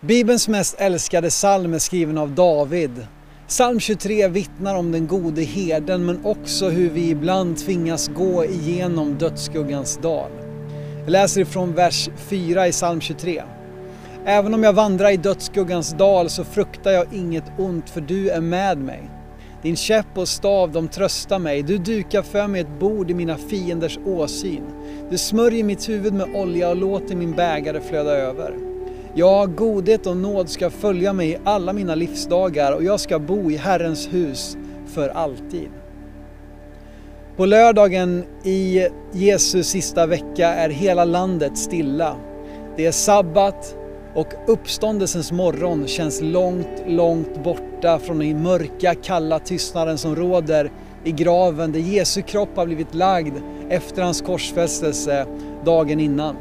Bibelns mest älskade psalm är skriven av David. Psalm 23 vittnar om den gode herden men också hur vi ibland tvingas gå igenom dödsskuggans dal. Jag läser ifrån vers 4 i psalm 23. Även om jag vandrar i dödsskuggans dal så fruktar jag inget ont för du är med mig. Din käpp och stav de tröstar mig. Du dukar för mig ett bord i mina fienders åsyn. Du smörjer mitt huvud med olja och låter min bägare flöda över. Ja, godhet och nåd ska följa mig i alla mina livsdagar och jag ska bo i Herrens hus för alltid. På lördagen i Jesu sista vecka är hela landet stilla. Det är sabbat och uppståndelsens morgon känns långt, långt borta från den mörka, kalla tystnaden som råder i graven där Jesu kropp har blivit lagd efter hans korsfästelse dagen innan.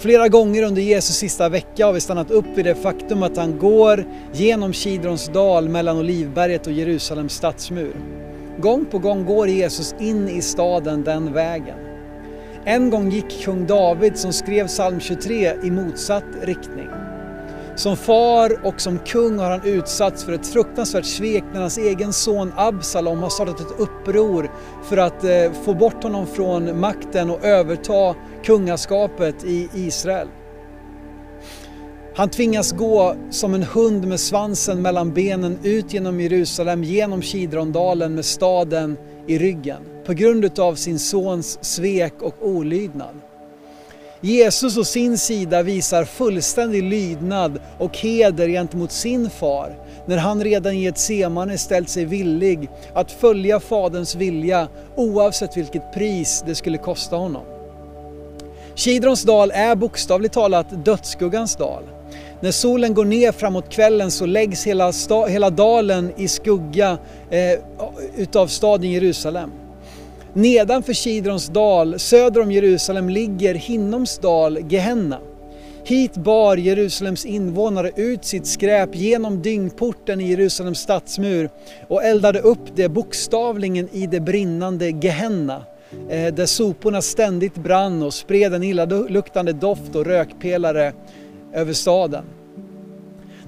Flera gånger under Jesus sista vecka har vi stannat upp vid det faktum att han går genom Kidrons dal mellan Olivberget och Jerusalems stadsmur. Gång på gång går Jesus in i staden den vägen. En gång gick kung David som skrev psalm 23 i motsatt riktning. Som far och som kung har han utsatts för ett fruktansvärt svek när hans egen son Absalom har startat ett uppror för att eh, få bort honom från makten och överta kungaskapet i Israel. Han tvingas gå som en hund med svansen mellan benen ut genom Jerusalem, genom Kidrondalen med staden i ryggen på grund av sin sons svek och olydnad. Jesus å sin sida visar fullständig lydnad och heder gentemot sin far när han redan i ett semane ställt sig villig att följa Faderns vilja oavsett vilket pris det skulle kosta honom. Kidrons dal är bokstavligt talat dödsskuggans dal. När solen går ner framåt kvällen så läggs hela, hela dalen i skugga eh, utav staden Jerusalem. Nedanför Kidrons dal, söder om Jerusalem, ligger Hinnoms dal, Gehenna. Hit bar Jerusalems invånare ut sitt skräp genom dyngporten i Jerusalems stadsmur och eldade upp det bokstavligen i det brinnande Gehenna, eh, där soporna ständigt brann och spred en illaluktande doft och rökpelare över staden.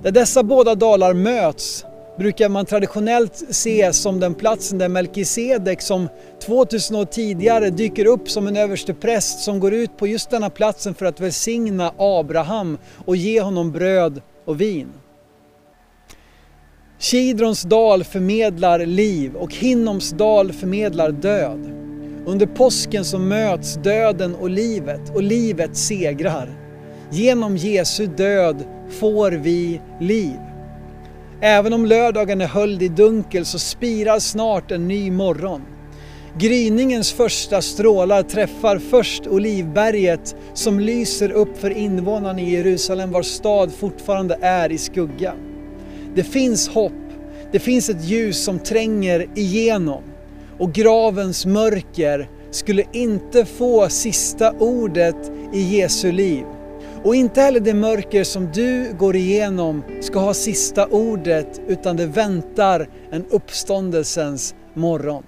Där dessa båda dalar möts brukar man traditionellt se som den platsen där Melkisedek som 2000 år tidigare dyker upp som en överste präst som går ut på just denna platsen för att välsigna Abraham och ge honom bröd och vin. Kidrons dal förmedlar liv och Hinnoms dal förmedlar död. Under påsken så möts döden och livet och livet segrar. Genom Jesu död får vi liv. Även om lördagen är höljd i dunkel så spirar snart en ny morgon. Gryningens första strålar träffar först Olivberget som lyser upp för invånarna i Jerusalem vars stad fortfarande är i skugga. Det finns hopp, det finns ett ljus som tränger igenom och gravens mörker skulle inte få sista ordet i Jesu liv. Och inte heller det mörker som du går igenom ska ha sista ordet utan det väntar en uppståndelsens morgon.